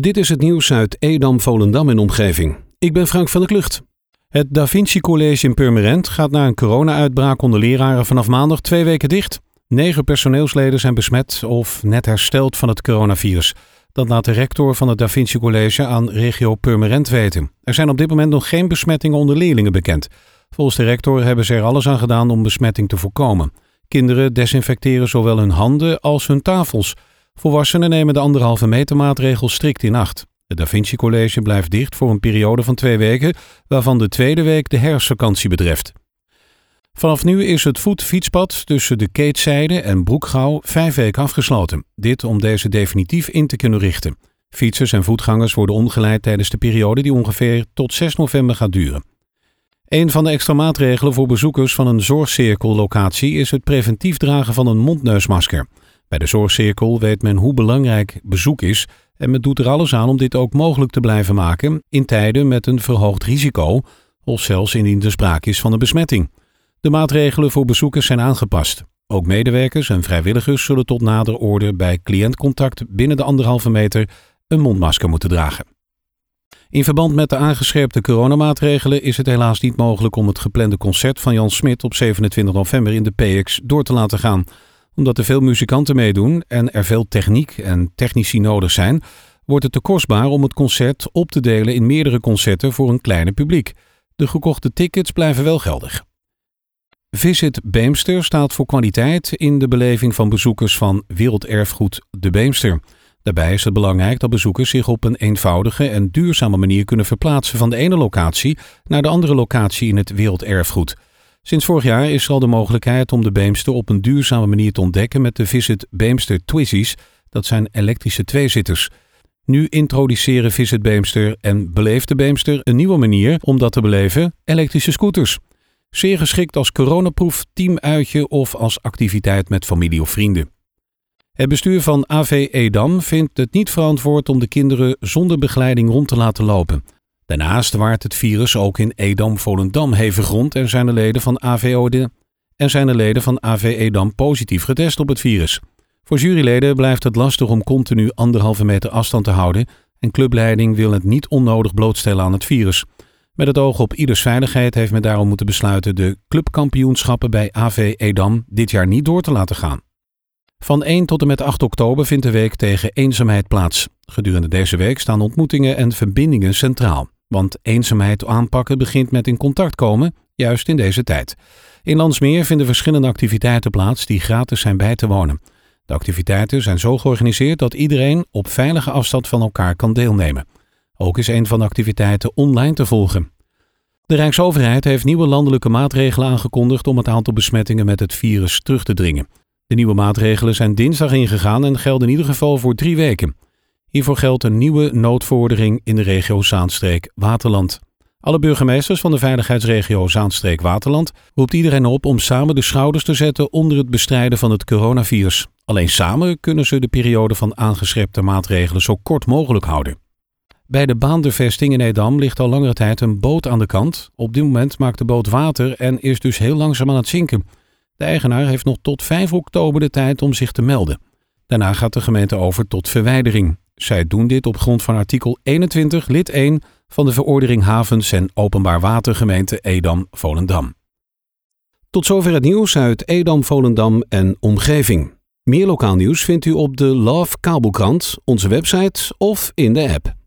Dit is het nieuws uit Edam, Volendam en omgeving. Ik ben Frank van der Klucht. Het Da Vinci College in Purmerend gaat na een corona-uitbraak onder leraren vanaf maandag twee weken dicht. Negen personeelsleden zijn besmet of net hersteld van het coronavirus. Dat laat de rector van het Da Vinci College aan regio Purmerend weten. Er zijn op dit moment nog geen besmettingen onder leerlingen bekend. Volgens de rector hebben ze er alles aan gedaan om besmetting te voorkomen. Kinderen desinfecteren zowel hun handen als hun tafels. Volwassenen nemen de anderhalve meter maatregel strikt in acht. Het Da Vinci College blijft dicht voor een periode van twee weken, waarvan de tweede week de herfstvakantie betreft. Vanaf nu is het voetfietspad tussen de Keetzijde en Broekgouw vijf weken afgesloten. Dit om deze definitief in te kunnen richten. Fietsers en voetgangers worden omgeleid tijdens de periode die ongeveer tot 6 november gaat duren. Een van de extra maatregelen voor bezoekers van een zorgcirkellocatie is het preventief dragen van een mondneusmasker. Bij de zorgcirkel weet men hoe belangrijk bezoek is en men doet er alles aan om dit ook mogelijk te blijven maken in tijden met een verhoogd risico of zelfs indien er sprake is van een besmetting. De maatregelen voor bezoekers zijn aangepast. Ook medewerkers en vrijwilligers zullen tot nader orde bij cliëntcontact binnen de anderhalve meter een mondmasker moeten dragen. In verband met de aangescherpte coronamaatregelen is het helaas niet mogelijk om het geplande concert van Jan Smit op 27 november in de PX door te laten gaan. Omdat er veel muzikanten meedoen en er veel techniek en technici nodig zijn, wordt het te kostbaar om het concert op te delen in meerdere concerten voor een kleiner publiek. De gekochte tickets blijven wel geldig. Visit Beemster staat voor kwaliteit in de beleving van bezoekers van Werelderfgoed de Beemster. Daarbij is het belangrijk dat bezoekers zich op een eenvoudige en duurzame manier kunnen verplaatsen van de ene locatie naar de andere locatie in het werelderfgoed. Sinds vorig jaar is er al de mogelijkheid om de Beemster op een duurzame manier te ontdekken met de Visit Beemster Twizzys, dat zijn elektrische tweezitters. Nu introduceren Visit Beemster en Beleef de Beemster een nieuwe manier om dat te beleven, elektrische scooters. Zeer geschikt als coronaproef, teamuitje of als activiteit met familie of vrienden. Het bestuur van AV Edam vindt het niet verantwoord om de kinderen zonder begeleiding rond te laten lopen. Daarnaast waart het virus ook in Edam-Volendam hevig rond en zijn de leden van AVOD en zijn de leden van AV Edam positief getest op het virus. Voor juryleden blijft het lastig om continu anderhalve meter afstand te houden en clubleiding wil het niet onnodig blootstellen aan het virus. Met het oog op ieders veiligheid heeft men daarom moeten besluiten de clubkampioenschappen bij AV Edam dit jaar niet door te laten gaan. Van 1 tot en met 8 oktober vindt de week tegen eenzaamheid plaats. Gedurende deze week staan ontmoetingen en verbindingen centraal. Want eenzaamheid aanpakken begint met in contact komen, juist in deze tijd. In Landsmeer vinden verschillende activiteiten plaats die gratis zijn bij te wonen. De activiteiten zijn zo georganiseerd dat iedereen op veilige afstand van elkaar kan deelnemen. Ook is een van de activiteiten online te volgen. De Rijksoverheid heeft nieuwe landelijke maatregelen aangekondigd om het aantal besmettingen met het virus terug te dringen. De nieuwe maatregelen zijn dinsdag ingegaan en gelden in ieder geval voor drie weken. Hiervoor geldt een nieuwe noodvordering in de regio Zaanstreek-Waterland. Alle burgemeesters van de veiligheidsregio Zaanstreek-Waterland roept iedereen op om samen de schouders te zetten onder het bestrijden van het coronavirus. Alleen samen kunnen ze de periode van aangescherpte maatregelen zo kort mogelijk houden. Bij de baandervesting in Edam ligt al langere tijd een boot aan de kant. Op dit moment maakt de boot water en is dus heel langzaam aan het zinken. De eigenaar heeft nog tot 5 oktober de tijd om zich te melden. Daarna gaat de gemeente over tot verwijdering. Zij doen dit op grond van artikel 21 lid 1 van de verordening Havens en Openbaar Watergemeente Edam-Volendam. Tot zover het nieuws uit Edam, Volendam en omgeving. Meer lokaal nieuws vindt u op de Love Kabelkrant, onze website of in de app.